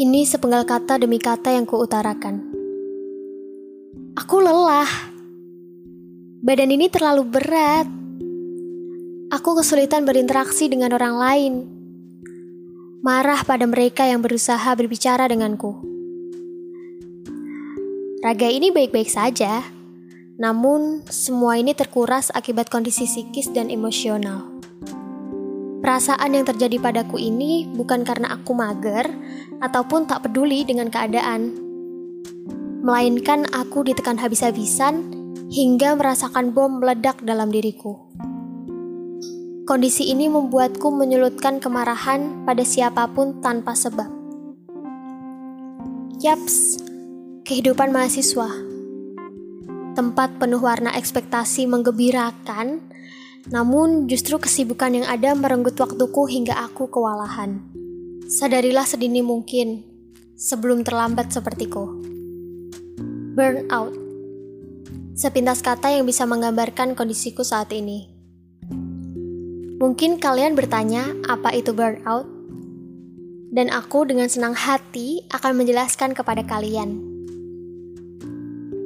Ini sepenggal kata demi kata yang kuutarakan. Aku lelah. Badan ini terlalu berat. Aku kesulitan berinteraksi dengan orang lain. Marah pada mereka yang berusaha berbicara denganku. Raga ini baik-baik saja, namun semua ini terkuras akibat kondisi psikis dan emosional. Perasaan yang terjadi padaku ini bukan karena aku mager ataupun tak peduli dengan keadaan, melainkan aku ditekan habis-habisan hingga merasakan bom meledak dalam diriku. Kondisi ini membuatku menyulutkan kemarahan pada siapa pun tanpa sebab. Yaps, kehidupan mahasiswa. Tempat penuh warna ekspektasi menggembirakan namun justru kesibukan yang ada merenggut waktuku hingga aku kewalahan. Sadarilah sedini mungkin sebelum terlambat sepertiku. Burnout. Sepintas kata yang bisa menggambarkan kondisiku saat ini. Mungkin kalian bertanya apa itu burnout? Dan aku dengan senang hati akan menjelaskan kepada kalian.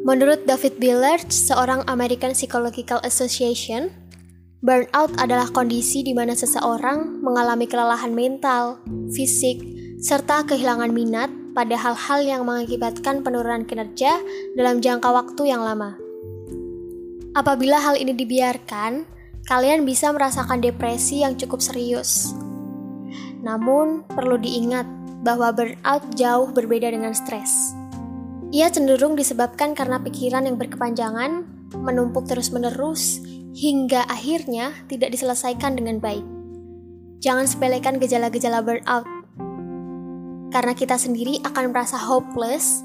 Menurut David Billard, seorang American Psychological Association, Burnout adalah kondisi di mana seseorang mengalami kelelahan mental, fisik, serta kehilangan minat pada hal-hal yang mengakibatkan penurunan kinerja dalam jangka waktu yang lama. Apabila hal ini dibiarkan, kalian bisa merasakan depresi yang cukup serius. Namun, perlu diingat bahwa burnout jauh berbeda dengan stres. Ia cenderung disebabkan karena pikiran yang berkepanjangan, menumpuk terus-menerus, hingga akhirnya tidak diselesaikan dengan baik. Jangan sepelekan gejala-gejala burnout, karena kita sendiri akan merasa hopeless,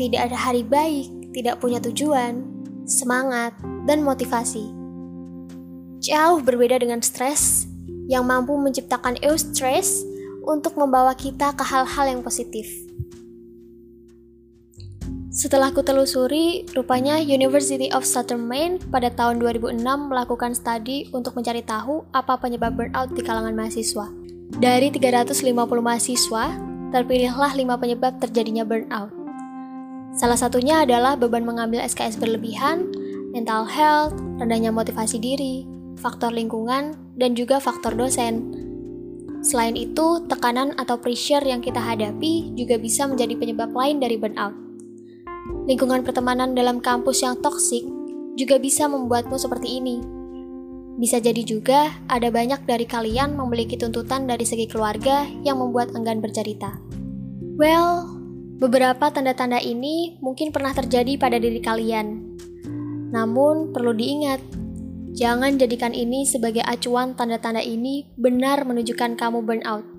tidak ada hari baik, tidak punya tujuan, semangat, dan motivasi. Jauh berbeda dengan stres yang mampu menciptakan eustress untuk membawa kita ke hal-hal yang positif. Setelah kutelusuri, rupanya University of Southern Maine pada tahun 2006 melakukan studi untuk mencari tahu apa penyebab burnout di kalangan mahasiswa. Dari 350 mahasiswa, terpilihlah 5 penyebab terjadinya burnout. Salah satunya adalah beban mengambil SKS berlebihan, mental health, rendahnya motivasi diri, faktor lingkungan, dan juga faktor dosen. Selain itu, tekanan atau pressure yang kita hadapi juga bisa menjadi penyebab lain dari burnout. Lingkungan pertemanan dalam kampus yang toksik juga bisa membuatmu seperti ini. Bisa jadi juga ada banyak dari kalian memiliki tuntutan dari segi keluarga yang membuat enggan bercerita. Well, beberapa tanda-tanda ini mungkin pernah terjadi pada diri kalian. Namun, perlu diingat, jangan jadikan ini sebagai acuan tanda-tanda ini benar menunjukkan kamu burnout.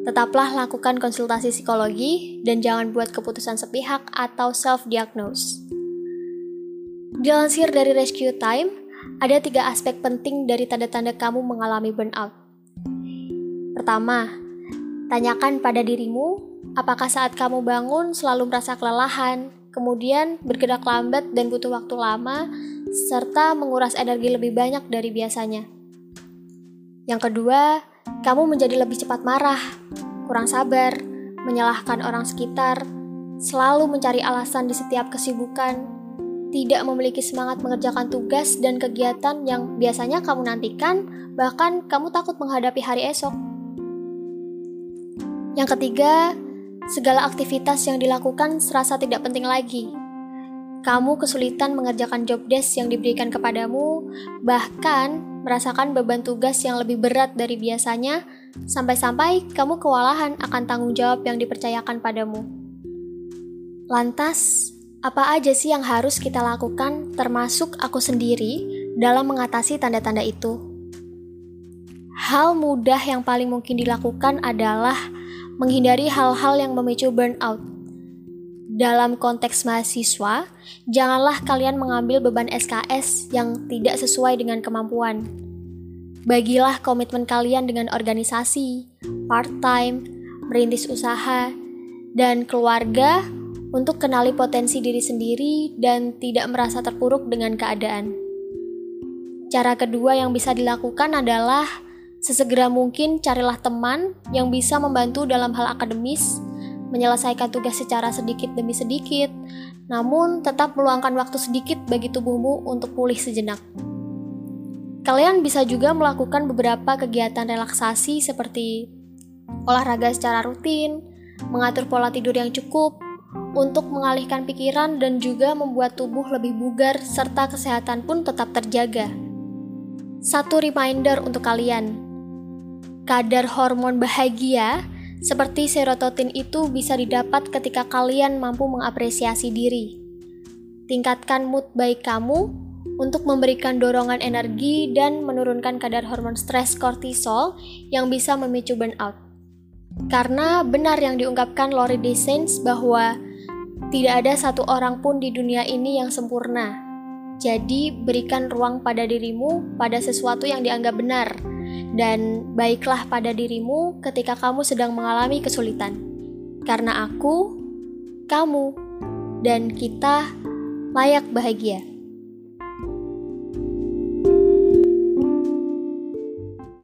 Tetaplah lakukan konsultasi psikologi dan jangan buat keputusan sepihak atau self-diagnose. Dilansir dari Rescue Time, ada tiga aspek penting dari tanda-tanda kamu mengalami burnout. Pertama, tanyakan pada dirimu apakah saat kamu bangun selalu merasa kelelahan, kemudian bergerak lambat dan butuh waktu lama, serta menguras energi lebih banyak dari biasanya. Yang kedua, kamu menjadi lebih cepat marah, kurang sabar, menyalahkan orang sekitar, selalu mencari alasan di setiap kesibukan, tidak memiliki semangat mengerjakan tugas dan kegiatan yang biasanya kamu nantikan, bahkan kamu takut menghadapi hari esok. Yang ketiga, segala aktivitas yang dilakukan serasa tidak penting lagi. Kamu kesulitan mengerjakan job desk yang diberikan kepadamu, bahkan merasakan beban tugas yang lebih berat dari biasanya, sampai-sampai kamu kewalahan akan tanggung jawab yang dipercayakan padamu. Lantas, apa aja sih yang harus kita lakukan, termasuk aku sendiri, dalam mengatasi tanda-tanda itu? Hal mudah yang paling mungkin dilakukan adalah menghindari hal-hal yang memicu burnout. Dalam konteks mahasiswa, janganlah kalian mengambil beban SKS yang tidak sesuai dengan kemampuan. Bagilah komitmen kalian dengan organisasi, part-time, merintis usaha, dan keluarga untuk kenali potensi diri sendiri dan tidak merasa terpuruk dengan keadaan. Cara kedua yang bisa dilakukan adalah sesegera mungkin carilah teman yang bisa membantu dalam hal akademis menyelesaikan tugas secara sedikit demi sedikit, namun tetap meluangkan waktu sedikit bagi tubuhmu untuk pulih sejenak. Kalian bisa juga melakukan beberapa kegiatan relaksasi seperti olahraga secara rutin, mengatur pola tidur yang cukup, untuk mengalihkan pikiran dan juga membuat tubuh lebih bugar serta kesehatan pun tetap terjaga. Satu reminder untuk kalian. Kadar hormon bahagia seperti serotonin itu bisa didapat ketika kalian mampu mengapresiasi diri. Tingkatkan mood baik kamu untuk memberikan dorongan energi dan menurunkan kadar hormon stres kortisol yang bisa memicu burnout. Karena benar yang diungkapkan Lori Desens bahwa tidak ada satu orang pun di dunia ini yang sempurna. Jadi, berikan ruang pada dirimu pada sesuatu yang dianggap benar dan baiklah pada dirimu ketika kamu sedang mengalami kesulitan. Karena aku, kamu, dan kita layak bahagia.